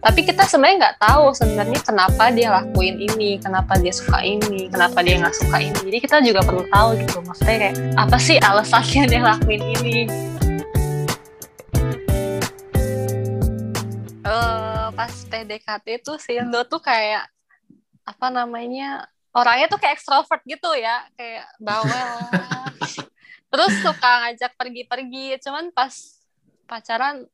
tapi kita sebenarnya nggak tahu sebenarnya kenapa dia lakuin ini kenapa dia suka ini kenapa dia nggak suka ini. Jadi kita juga perlu tahu gitu maksudnya kayak apa sih alasannya dia lakuin ini? Uh, pas PDKT tuh si Indo tuh kayak apa namanya orangnya tuh kayak ekstrovert gitu ya kayak bawel. Terus suka ngajak pergi-pergi cuman pas pacaran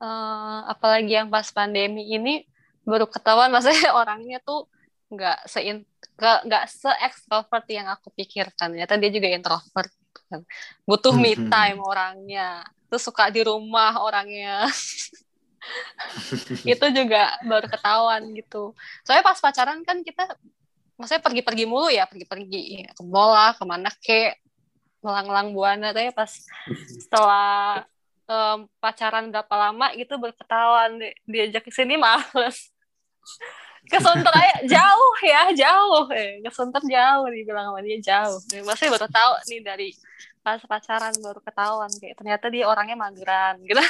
uh, apalagi yang pas pandemi ini baru ketahuan maksudnya orangnya tuh nggak se nggak se ekstrovert yang aku pikirkan. Ternyata dia juga introvert kan. butuh me mm-hmm. time orangnya. Terus suka di rumah orangnya. Itu juga baru ketahuan gitu. Soalnya pas pacaran kan kita maksudnya pergi-pergi mulu ya. Pergi-pergi ke bola ke mana ke melang-lang buana. Tapi pas setelah um, pacaran berapa lama gitu berketahuan. Di, diajak ke sini males. Ke Sunter aja jauh ya jauh. Eh jauh dibilang sama dia jauh. Masih baru tahu nih dari pas pacaran baru ketahuan kayak ternyata dia orangnya mageran gitu.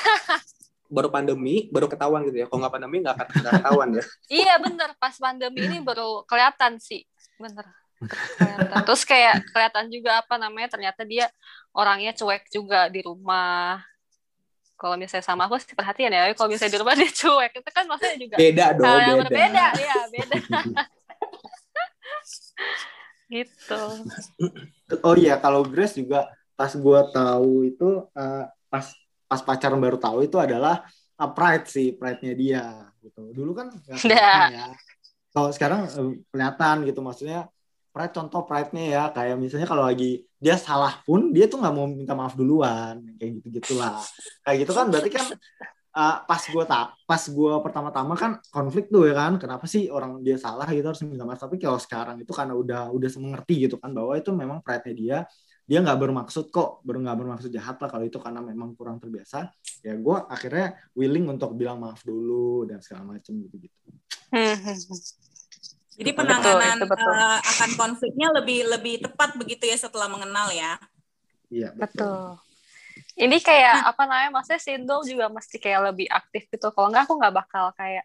Baru pandemi baru ketahuan gitu ya. Kalau nggak pandemi nggak akan ketahuan ya. Iya bener. Pas pandemi ini baru kelihatan sih. Bener. Kelihatan. terus kayak kelihatan juga apa namanya ternyata dia orangnya cuek juga di rumah kalau misalnya sama aku sih perhatian ya kalau misalnya di rumah dia cuek itu kan maksudnya juga beda dong hal yang beda. berbeda. Ya beda. Gitu. Oh iya kalau Grace juga pas gue tahu itu uh, pas pas pacaran baru tahu itu adalah uh, pride sih pride-nya dia gitu. Dulu kan nggak ya. Kalau sekarang uh, kelihatan gitu maksudnya pride contoh pride-nya ya kayak misalnya kalau lagi dia salah pun dia tuh nggak mau minta maaf duluan kayak gitu gitulah kayak gitu kan berarti kan uh, pas gue tak pas gue pertama-tama kan konflik tuh ya kan kenapa sih orang dia salah gitu harus minta maaf? Tapi kalau sekarang itu karena udah udah mengerti gitu kan bahwa itu memang pride-nya dia dia nggak bermaksud kok baru nggak bermaksud jahat lah kalau itu karena memang kurang terbiasa. Ya gue akhirnya willing untuk bilang maaf dulu dan segala macam gitu gitu jadi penanganan betul, betul. Uh, akan konfliknya lebih lebih tepat begitu ya setelah mengenal ya. Iya betul. betul. Ini kayak nah. apa namanya? Maksudnya Sindo juga mesti kayak lebih aktif gitu. Kalau enggak aku nggak bakal kayak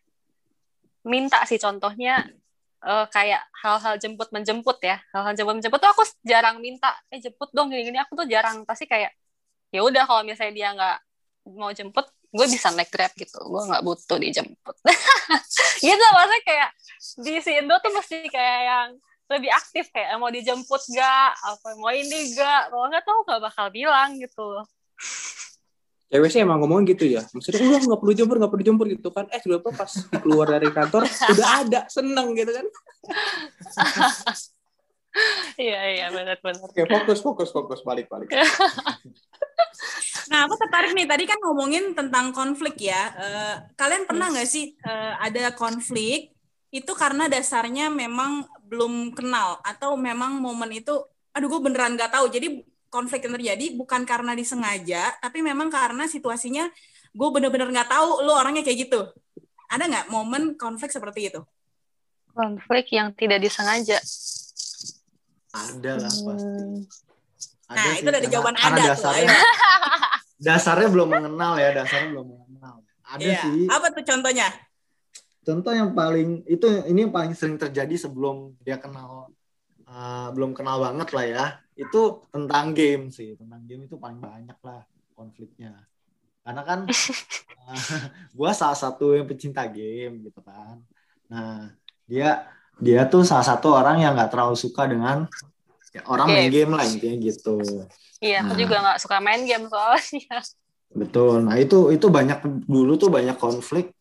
minta sih contohnya uh, kayak hal-hal jemput menjemput ya. Hal-hal jemput menjemput tuh aku jarang minta. Eh jemput dong gini-gini. Aku tuh jarang pasti kayak ya udah kalau misalnya dia nggak mau jemput gue bisa naik grab gitu gue nggak butuh dijemput. Gitu maksudnya kayak di si Indo tuh mesti kayak yang lebih aktif kayak mau dijemput gak apa mau ini gak kalau nggak tuh gak bakal bilang gitu. Cewek sih emang ngomong gitu ya maksudnya udah nggak perlu jemput nggak perlu jemput gitu kan. Eh sudah pas keluar dari kantor udah ada seneng gitu kan. Iya iya benar benar. Oke fokus fokus fokus balik balik Nah, aku tertarik nih. Tadi kan ngomongin tentang konflik ya. Uh, kalian pernah nggak sih uh, ada konflik itu karena dasarnya memang belum kenal atau memang momen itu, aduh gue beneran nggak tahu. Jadi konflik yang terjadi bukan karena disengaja, tapi memang karena situasinya gue bener-bener nggak tahu lo orangnya kayak gitu. Ada nggak momen konflik seperti itu? Konflik yang tidak disengaja. Ada lah pasti. Hmm. Ada nah, sih, itu dari jawaban ada tuh. dasarnya belum mengenal ya, dasarnya belum mengenal. Ada yeah. sih. Apa tuh contohnya? Contoh yang paling itu ini yang paling sering terjadi sebelum dia kenal uh, belum kenal banget lah ya. Itu tentang game sih, tentang game itu paling banyak lah konfliknya. Karena kan uh, gua salah satu yang pecinta game gitu kan. Nah, dia dia tuh salah satu orang yang nggak terlalu suka dengan orang game. main game lah intinya gitu. Iya nah, aku juga nggak suka main game soalnya. Betul. Nah itu itu banyak dulu tuh banyak konflik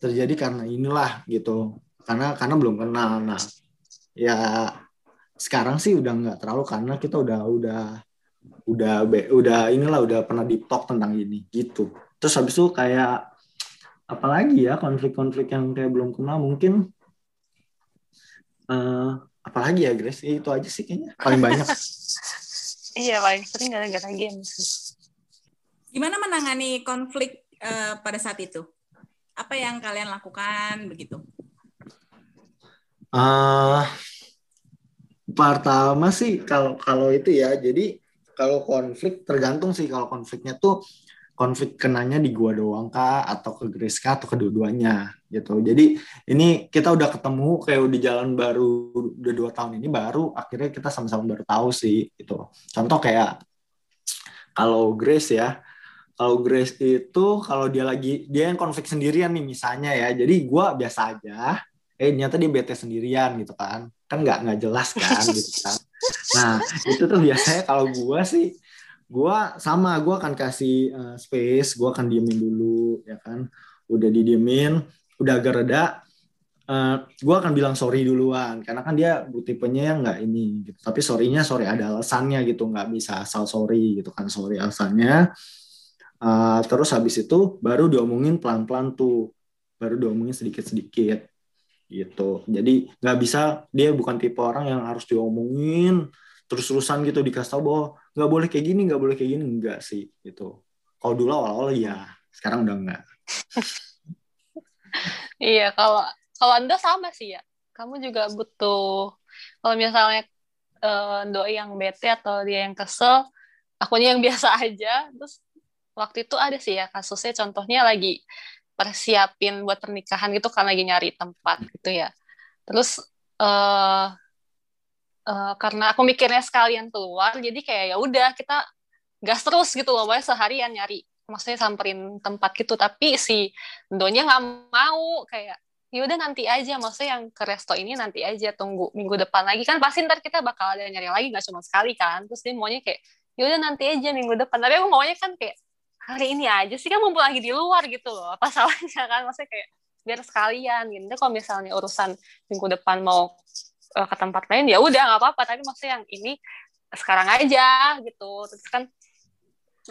terjadi karena inilah gitu. Karena karena belum kenal. Nah ya sekarang sih udah nggak terlalu karena kita udah udah udah udah inilah udah pernah di talk tentang ini gitu. Terus habis itu kayak apalagi ya konflik-konflik yang kayak belum kenal mungkin uh, apalagi ya Grace? Itu aja sih kayaknya paling banyak. Iya paling sering gara-gara game gimana menangani konflik uh, pada saat itu? Apa yang kalian lakukan begitu? Uh, pertama sih kalau kalau itu ya jadi kalau konflik tergantung sih kalau konfliknya tuh konflik kenanya di gua doang kah atau ke Grace kah atau kedua-duanya gitu. Jadi ini kita udah ketemu kayak udah jalan baru udah dua tahun ini baru akhirnya kita sama-sama baru tahu sih gitu. Contoh kayak kalau Grace ya kalau Grace itu kalau dia lagi dia yang konflik sendirian nih misalnya ya. Jadi gua biasa aja eh ternyata dia bete sendirian gitu kan. Kan nggak nggak jelas kan gitu kan. Nah itu tuh biasanya kalau gua sih gua sama gua akan kasih uh, space gua akan diemin dulu ya kan? Udah didiemin udah agak reda uh, gua akan bilang sorry duluan karena kan dia tipenya yang nggak ini gitu. Tapi sorrynya sorry ada alasannya gitu. Nggak bisa asal sorry gitu kan sorry alasannya. Uh, terus habis itu baru diomongin pelan-pelan tuh baru diomongin sedikit-sedikit gitu. Jadi nggak bisa dia bukan tipe orang yang harus diomongin terus-terusan gitu dikasih tau bahwa nggak boleh kayak gini nggak boleh kayak gini. Enggak sih gitu. Kalau dulu awal-awal ya sekarang udah enggak iya kalau kalau anda sama sih ya. Kamu juga butuh kalau misalnya uh, doi yang bete atau dia yang kesel akunya yang biasa aja. Terus waktu itu ada sih ya kasusnya. Contohnya lagi persiapin buat pernikahan gitu kan lagi nyari tempat gitu ya. Terus uh, uh, karena aku mikirnya sekalian keluar jadi kayak ya udah kita gas terus gitu loh pokoknya seharian nyari maksudnya samperin tempat gitu. Tapi si donya nggak mau kayak ya udah nanti aja maksudnya yang ke resto ini nanti aja tunggu minggu depan lagi. Kan pasti ntar kita bakal ada nyari lagi nggak cuma sekali kan. Terus dia maunya kayak ya udah nanti aja minggu depan. Tapi aku maunya kan kayak hari ini aja sih kan mumpul lagi di luar gitu loh apa salahnya kan? Maksudnya kayak biar sekalian. Gitu. Kalau misalnya urusan minggu depan mau uh, ke tempat lain ya udah nggak apa-apa. Tapi maksudnya yang ini sekarang aja gitu. Terus kan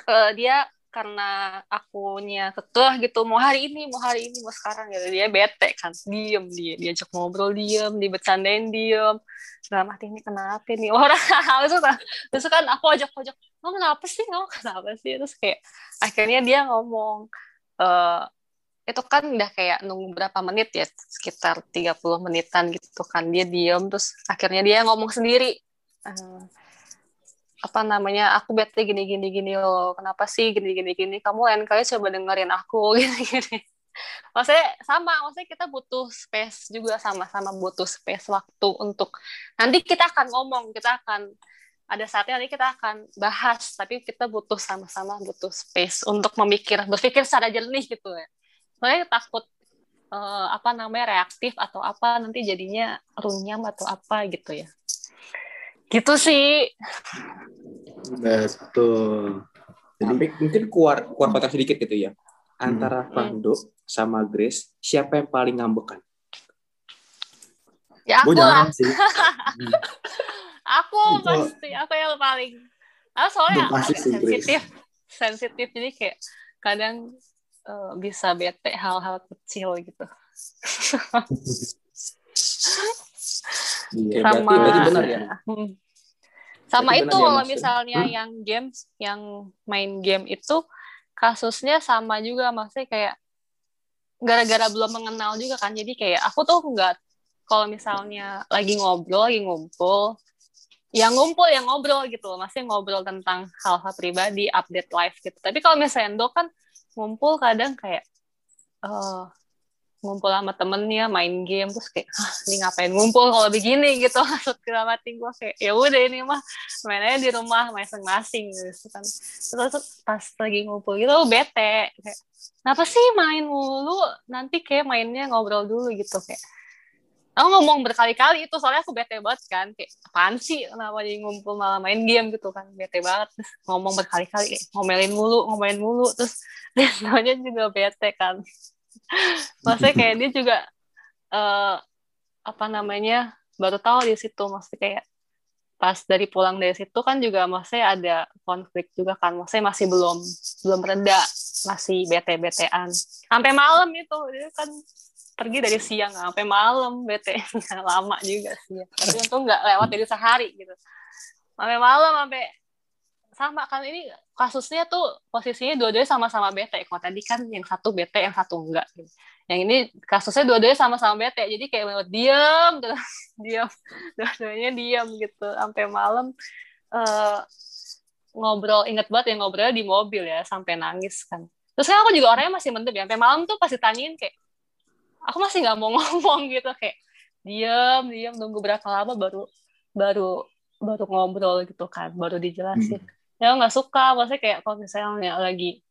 uh, dia karena akunya kekeh gitu. Mau hari ini mau hari ini mau sekarang gitu. Dia bete kan diem dia. Diajak ngobrol diem. Dibecandain diem. Dalam hati ini kenapa nih orang terus kan terus kan aku ajak ajak lo kenapa sih? Lo kenapa sih? Terus kayak akhirnya dia ngomong uh, itu kan udah kayak nunggu berapa menit ya sekitar 30 menitan gitu kan. Dia diem terus akhirnya dia ngomong sendiri. Uh, apa namanya aku bete gini gini gini lo kenapa sih gini gini gini? Kamu lain kali coba dengerin aku. Gini gini. Maksudnya sama maksudnya kita butuh space juga sama-sama butuh space waktu untuk nanti kita akan ngomong kita akan ada saatnya nanti kita akan bahas tapi kita butuh sama-sama butuh space untuk memikir berpikir secara jernih gitu ya soalnya takut uh, apa namanya reaktif atau apa nanti jadinya runyam atau apa gitu ya. Gitu sih. Betul. Jadi tapi mungkin keluar keluar kota sedikit gitu ya. Antara Fando hmm. sama Grace siapa yang paling ngambekan? Ya aku lah. sih. Aku Itu- pasti aku yang paling. Aku soalnya sensitif sensitif. Jadi kayak kadang eh, bisa bete hal-hal kecil gitu Iya. berarti, sama berarti benar ya Hmm. sama Berarti itu benar ya, kalau Mas? misalnya Hmm. yang games yang main game itu kasusnya sama juga maksudnya kayak gara-gara belum mengenal juga kan jadi kayak aku tuh nggak kalau misalnya lagi ngobrol lagi ngumpul yang ngumpul yang ngobrol gitu loh masih ngobrol tentang hal-hal pribadi update life gitu tapi kalau misalnya Endo kan ngumpul kadang kayak eh ngumpul sama temennya main game terus kayak ah ini ngapain ngumpul kalau begini? gitu. Maksud ke dalam hati gue kayak ya udah ini mah mainnya di rumah masing-masing gitu kan. Terus pas lagi ngumpul gitu bete kayak kenapa sih main mulu? Nanti kayak mainnya ngobrol dulu gitu kayak aku ngomong berkali-kali itu soalnya aku bete banget kan kayak apaan sih? Kenapa jadi ngumpul malah main game? gitu kan bete banget. Ngomong berkali-kali ngomelin mulu ngomelin mulu. Terus dia juga bete kan. Maksudnya kayak dia juga eh apa namanya baru tahu di situ maksudnya kayak pas dari pulang dari situ kan juga maksudnya ada konflik juga kan maksudnya masih belum belum reda masih bete-betean. Sampai malam itu dia kan pergi dari siang sampai malam bete. Lama juga sih ya. tapi untung nggak lewat dari sehari gitu. Sampai malam sampai sama kan ini kasusnya tuh posisinya dua-duanya sama-sama bete. Kalau tadi kan yang satu bete yang satu enggak gitu. yang ini kasusnya dua-duanya sama-sama bete. Jadi kayak bener diam terus diam. Dua-duanya diam gitu. Sampai malam eh ngobrol inget banget ya ngobrol di mobil ya sampai nangis kan. Terus kan aku juga orangnya masih mendem ya. Sampai malam tuh pasti tanyain kayak aku masih nggak mau ngomong gitu kayak diam diam nunggu berapa lama baru baru baru ngobrol gitu kan baru dijelasin. Hmm. ya nggak suka maksudnya kayak kalau misalnya lagi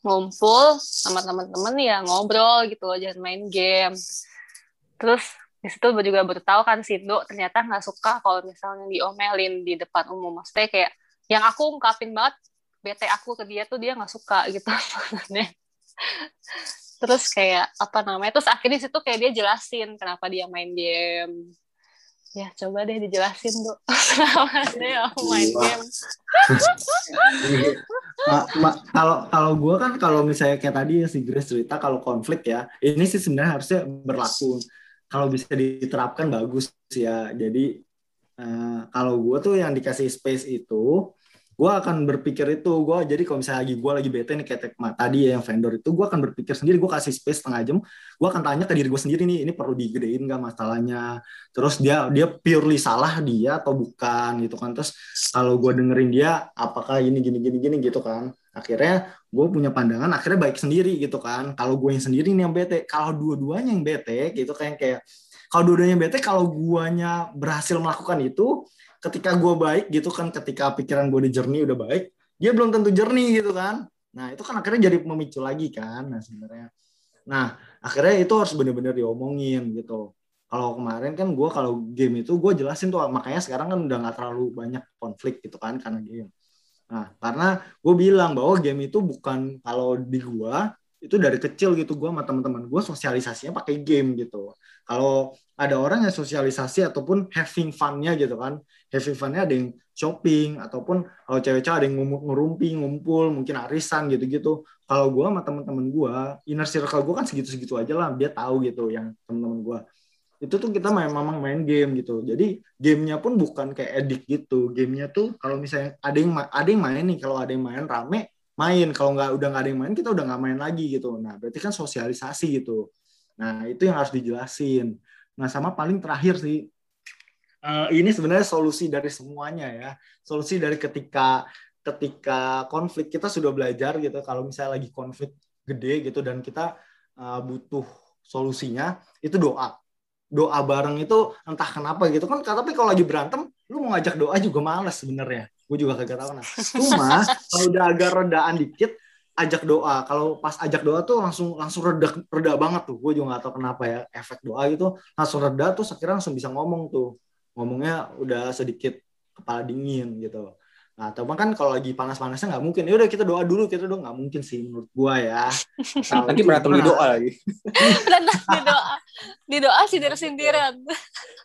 ngumpul sama teman-teman ya ngobrol gitu loh jangan main game. Terus di situ juga baru tahu kan Sindo ternyata nggak suka kalau misalnya diomelin di depan umum. Maksudnya kayak yang aku ungkapin banget bete aku ke dia tuh dia nggak suka gitu terus kayak apa namanya terus akhirnya situ kayak dia jelasin kenapa dia main game. Ya coba deh dijelasin tuh deh aku main game? Kalau kalau gue kan kalau misalnya kayak tadi si Grace cerita kalau konflik ya ini sih sebenarnya harusnya berlaku. Kalau bisa diterapkan bagus ya. Jadi uh, kalau gue tuh yang dikasih space itu, gue akan berpikir itu. Gue jadi kalau misalnya lagi gue lagi bete nih kayak tadi ya yang vendor itu, gue akan berpikir sendiri. Gue kasih space setengah jam. Gue akan tanya ke diri gue sendiri nih, ini perlu digedein gak masalahnya. Terus dia dia purely salah dia atau bukan gitu kan. Terus kalau gue dengerin dia, apakah ini gini gini gini gitu kan akhirnya gue punya pandangan akhirnya baik sendiri gitu kan kalau gue yang sendiri nih yang bete kalau dua-duanya yang bete gitu kayak kayak kalau dua-duanya bete kalau guanya berhasil melakukan itu ketika gue baik gitu kan ketika pikiran gue di jernih udah baik dia belum tentu jernih gitu kan. Nah itu kan akhirnya jadi memicu lagi kan nah sebenarnya. Nah akhirnya itu harus bener-bener diomongin gitu. Kalau kemarin kan gue kalau game itu gue jelasin tuh makanya sekarang kan udah nggak terlalu banyak konflik gitu kan karena game. Nah, karena gue bilang bahwa game itu bukan kalau di gue itu dari kecil gitu gue sama teman-teman gue sosialisasinya pakai game gitu. Kalau ada orang yang sosialisasi ataupun having fun-nya gitu kan, having fun-nya ada yang shopping ataupun kalau cewek-cewek ada yang ngerumpi, ngumpul, mungkin arisan gitu-gitu. Kalau gue sama teman-teman gue, inner circle gue kan segitu-segitu aja lah, dia tahu gitu yang teman-teman gue itu tuh kita main memang main game gitu jadi gamenya pun bukan kayak edik gitu gamenya tuh kalau misalnya ada yang ada yang main nih kalau ada yang main rame main. Kalau nggak udah nggak ada yang main kita udah nggak main lagi gitu. Nah berarti kan sosialisasi gitu. Nah itu yang harus dijelasin. Nah sama paling terakhir sih uh, ini sebenarnya solusi dari semuanya ya. Solusi dari ketika ketika konflik kita sudah belajar gitu. Kalau misalnya lagi konflik gede gitu dan kita uh, butuh solusinya itu doa. Doa bareng itu entah kenapa gitu kan. Tapi kalau lagi berantem lu mau ngajak doa juga males sebenarnya gue juga kagak tahu nah cuma kalau udah agak redaan dikit ajak doa kalau pas ajak doa tuh langsung langsung reda reda banget tuh gue juga gak tahu kenapa ya efek doa gitu langsung reda tuh akhirnya langsung bisa ngomong tuh ngomongnya udah sedikit kepala dingin gitu Nah, teman kan kalau lagi panas-panasnya nggak mungkin. Ya udah kita doa dulu, kita doa nggak mungkin sih menurut gua ya. Nanti berantem di doa lagi. berantem di doa, di doa sindir-sindiran.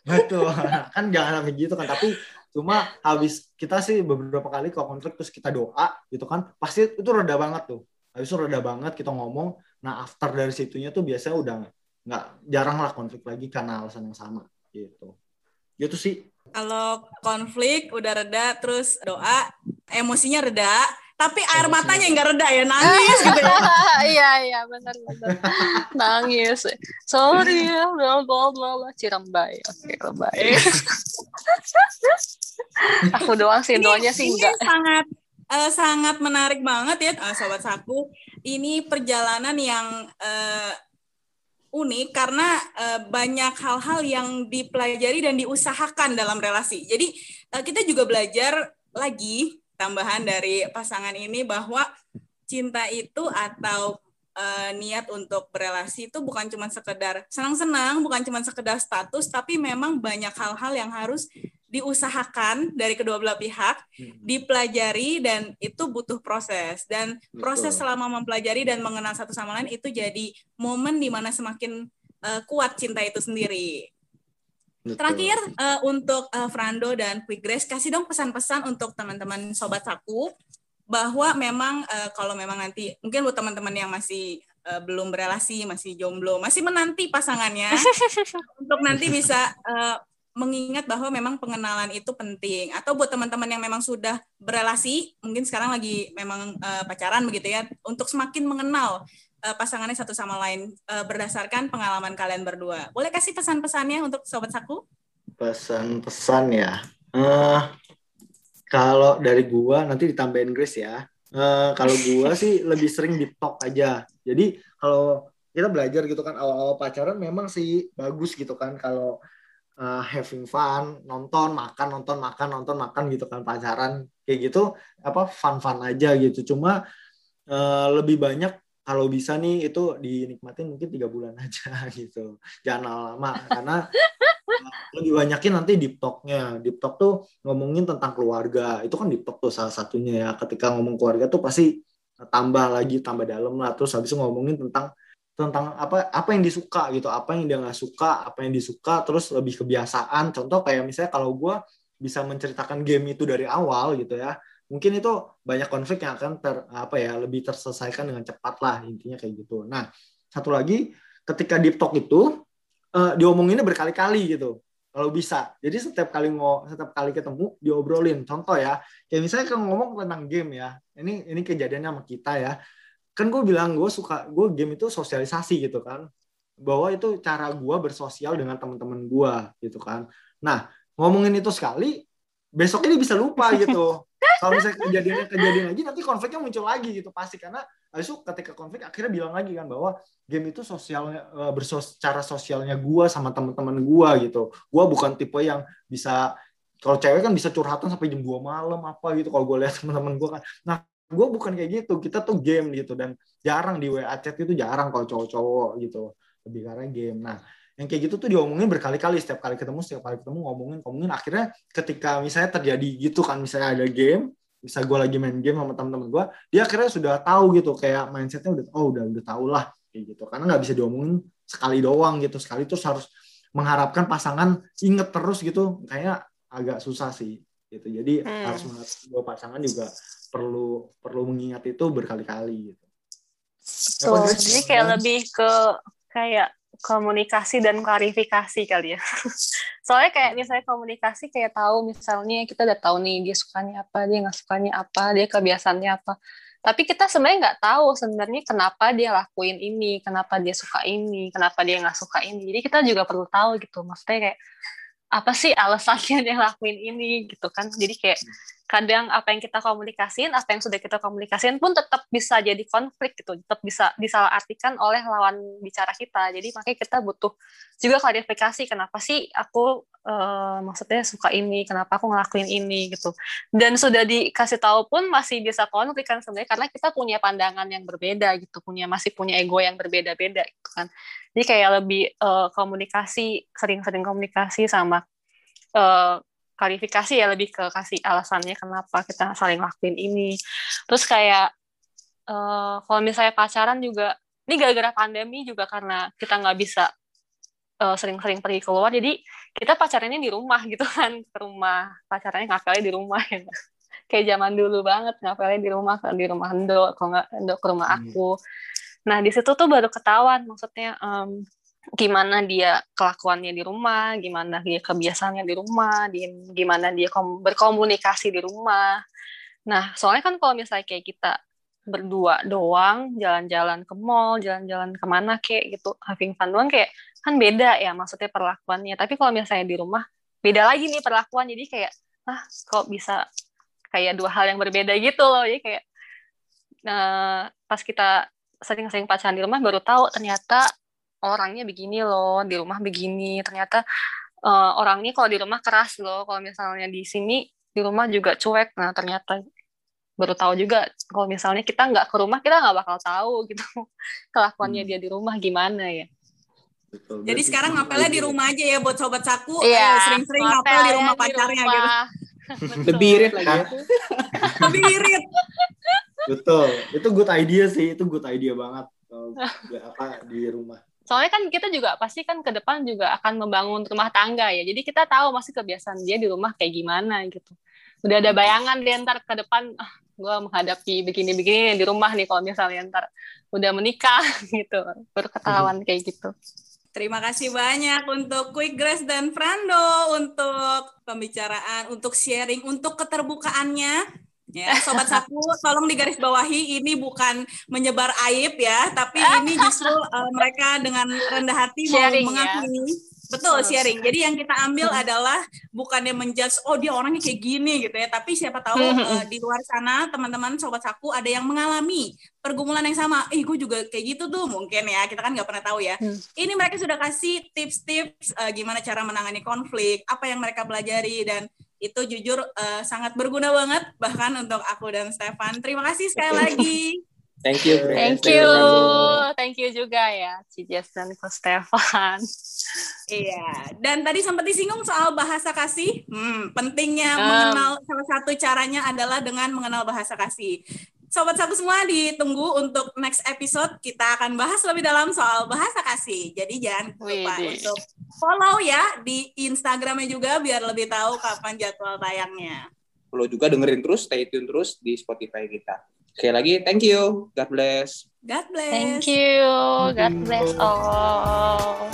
Betul, kan jangan sampai gitu kan. Tapi cuma habis kita sih beberapa kali kalau konflik terus kita doa gitu kan, pasti itu reda banget tuh. Habis itu reda banget kita ngomong. Nah after dari situnya tuh biasanya udah nggak jarang lah konflik lagi karena alasan yang sama gitu. Gitu sih kalau konflik udah reda terus doa emosinya reda tapi air matanya nggak reda ya nangis gitu ya. Iya iya benar benar. Nangis. Sorry ya bla bla bla bla. Cirambai oke lebay aku doang sih doanya sih enggak. sangat uh, sangat menarik banget ya uh, sobat saku. Ini perjalanan yang uh, unik karena uh, banyak hal-hal yang dipelajari dan diusahakan dalam relasi. Jadi uh, kita juga belajar lagi tambahan dari pasangan ini bahwa cinta itu atau uh, niat untuk berelasi itu bukan cuma sekedar senang-senang, bukan cuma sekedar status, tapi memang banyak hal-hal yang harus diusahakan dari kedua belah pihak, hmm. dipelajari dan itu butuh proses dan proses selama mempelajari dan mengenal satu sama lain itu jadi momen di mana semakin uh, kuat cinta itu sendiri. Betul. Terakhir uh, untuk uh, Frando dan Quick Grace kasih dong pesan-pesan untuk teman-teman sobat saku bahwa memang uh, kalau memang nanti mungkin buat teman-teman yang masih uh, belum berelasi, masih jomblo, masih menanti pasangannya untuk nanti bisa uh, mengingat bahwa memang pengenalan itu penting atau buat teman-teman yang memang sudah berelasi mungkin sekarang lagi memang uh, pacaran begitu ya untuk semakin mengenal uh, pasangannya satu sama lain uh, berdasarkan pengalaman kalian berdua boleh kasih pesan-pesannya untuk sobat saku pesan-pesan ya uh, Kalau dari gua nanti ditambahin Grace ya. Eh, kalau gua sih lebih sering di talk aja. Jadi kalau kita belajar gitu kan awal-awal pacaran memang sih bagus gitu kan kalau uh, having fun, nonton, makan, nonton, makan, nonton, makan gitu kan pacaran kayak gitu apa fun-fun aja gitu. Cuma uh, lebih banyak kalau bisa nih itu dinikmatin mungkin tiga bulan aja gitu. Jangan lama karena lebih banyakin nanti deep talknya. Deep talk tuh ngomongin tentang keluarga. Itu kan deep talk tuh salah satunya ya. Ketika ngomong keluarga tuh pasti tambah lagi tambah dalam lah. Terus habis itu ngomongin tentang tentang apa apa yang disuka gitu. Apa yang dia nggak suka apa yang disuka. Terus lebih kebiasaan. Contoh kayak misalnya kalau gue bisa menceritakan game itu dari awal gitu ya mungkin itu banyak konflik yang akan ter apa ya lebih terselesaikan dengan cepat lah intinya kayak gitu. Nah satu lagi ketika deep talk itu uh, diomonginnya berkali-kali gitu kalau bisa. Jadi setiap kali mau setiap kali ketemu diobrolin. Contoh ya kayak misalnya kalau ngomong tentang game ya ini ini kejadiannya sama kita ya. Kan gue bilang gue suka gue game itu sosialisasi gitu kan. Bahwa itu cara gue bersosial dengan teman-teman gue gitu kan. Nah ngomongin itu sekali besok ini bisa lupa gitu kalau misalnya kejadiannya kejadian lagi nanti konfliknya muncul lagi gitu pasti. Karena itu ketika konflik akhirnya bilang lagi kan bahwa game itu sosialnya eh, bersos cara sosialnya gue sama teman-teman gue gitu. Gue bukan tipe yang bisa kalau cewek kan bisa curhatan sampai jam 2 malam apa gitu kalau gue lihat teman-teman gue kan. Nah gue bukan kayak gitu kita tuh game gitu. Dan jarang di WA chat itu jarang kalau cowok-cowok gitu. Lebih karena game. Nah yang kayak gitu tuh diomongin berkali-kali setiap kali ketemu setiap kali ketemu ngomongin ngomongin akhirnya ketika misalnya terjadi gitu kan misalnya ada game bisa gue lagi main game sama teman-teman gue dia akhirnya sudah tahu gitu kayak mindsetnya udah oh udah udah tau lah kayak gitu karena nggak bisa diomongin sekali doang gitu sekali terus harus mengharapkan pasangan inget terus gitu kayak agak susah sih gitu jadi hmm. harus dua pasangan juga perlu perlu mengingat itu berkali-kali gitu. Betul. Jadi kayak lebih ke kayak komunikasi dan klarifikasi kali ya. Soalnya kayak misalnya komunikasi kayak tahu misalnya kita udah tahu nih dia sukanya apa, dia nggak sukanya apa, dia kebiasaannya apa. Tapi kita sebenarnya nggak tahu sebenarnya kenapa dia lakuin ini, kenapa dia suka ini, kenapa dia nggak suka ini. Jadi kita juga perlu tahu gitu. Maksudnya kayak apa sih alasannya dia lakuin ini gitu kan jadi kayak kadang apa yang kita komunikasiin apa yang sudah kita komunikasiin pun tetap bisa jadi konflik gitu tetap bisa disalahartikan oleh lawan bicara kita. Jadi makanya kita butuh juga klarifikasi kenapa sih aku uh, maksudnya suka ini kenapa aku ngelakuin ini gitu. Dan sudah dikasih tahu pun masih bisa konflik kan sebenarnya karena kita punya pandangan yang berbeda gitu punya masih punya ego yang berbeda-beda gitu kan. Jadi kayak lebih uh, komunikasi sering-sering komunikasi sama uh, klarifikasi ya lebih ke kasih alasannya kenapa kita saling lakuin ini. Terus kayak uh, kalau misalnya pacaran juga ini gara-gara pandemi juga karena kita nggak bisa uh, sering-sering pergi keluar jadi kita pacarannya di rumah gitu kan ke rumah. Pacarannya ngapelnya di rumah ya. Kayak zaman dulu banget ngapelnya di rumah di rumah Endo kalau nggak Endo ke rumah hmm. aku. Nah di situ tuh baru ketahuan maksudnya um, gimana dia kelakuannya di rumah, gimana dia kebiasaannya di rumah, di, gimana dia kom berkomunikasi di rumah. Nah, soalnya kan kalau misalnya kayak kita berdua doang, jalan-jalan ke mall, jalan-jalan ke mana kayak gitu, having fun doang kayak kan beda ya maksudnya perlakuannya. Tapi kalau misalnya di rumah, beda lagi nih perlakuan. Jadi kayak, ah kok bisa kayak dua hal yang berbeda gitu loh. Jadi kayak nah, pas kita sering-sering pacaran di rumah baru tahu ternyata orangnya begini loh di rumah begini ternyata uh, orangnya kalau di rumah keras loh kalau misalnya di sini di rumah juga cuek nah ternyata baru tahu juga kalau misalnya kita nggak ke rumah kita nggak bakal tahu gitu kelakuannya hmm. dia di rumah gimana ya Betul, Jadi sekarang ngapelnya di rumah aja ya buat sobat saku iya, sering-sering ngapel di rumah pacarnya di rumah. gitu. Lebih irit lagi. Ya. Lebih irit. Betul. Itu good idea sih, itu good idea banget. apa di rumah soalnya kan kita juga pasti kan ke depan juga akan membangun rumah tangga ya. Jadi kita tahu masih kebiasaan dia di rumah kayak gimana gitu. Udah ada bayangan dia ntar ke depan ah, gue menghadapi begini-begini di rumah nih kalau misalnya ntar udah menikah gitu. Berketahuan kayak gitu. Terima kasih banyak untuk Quick Grace dan Frando untuk pembicaraan, untuk sharing, untuk keterbukaannya Ya, sobat saku, tolong digaris bawahi ini bukan menyebar aib ya, tapi ini justru uh, mereka dengan rendah hati Sharing, mau ya. mengakui, ya. Betul, sharing. Jadi yang kita ambil adalah bukannya menjudge oh dia orangnya kayak gini gitu ya, tapi siapa tahu uh, di luar sana teman-teman sobat saku ada yang mengalami pergumulan yang sama. Eh, gue juga kayak gitu tuh mungkin ya. Kita kan nggak pernah tahu ya. Ini mereka sudah kasih tips-tips uh, gimana cara menangani konflik, apa yang mereka pelajari dan itu jujur uh, sangat berguna banget bahkan untuk aku dan Stefan. Terima kasih sekali lagi. Thank you. Grace. Thank you. Thank you juga ya, Cijes dan Ko Stefan. Iya, dan tadi sempat disinggung soal bahasa kasih. Hmm, pentingnya Um. mengenal salah satu caranya adalah dengan mengenal bahasa kasih. Sobat Saku semua ditunggu untuk next episode kita akan bahas lebih dalam soal bahasa kasih. Jadi jangan lupa Widih. untuk follow ya di Instagramnya juga biar lebih tahu kapan jadwal tayangnya. Lo juga dengerin terus, stay tune terus di Spotify kita. Sekali lagi, thank you. God bless. God bless. Thank you. God bless all.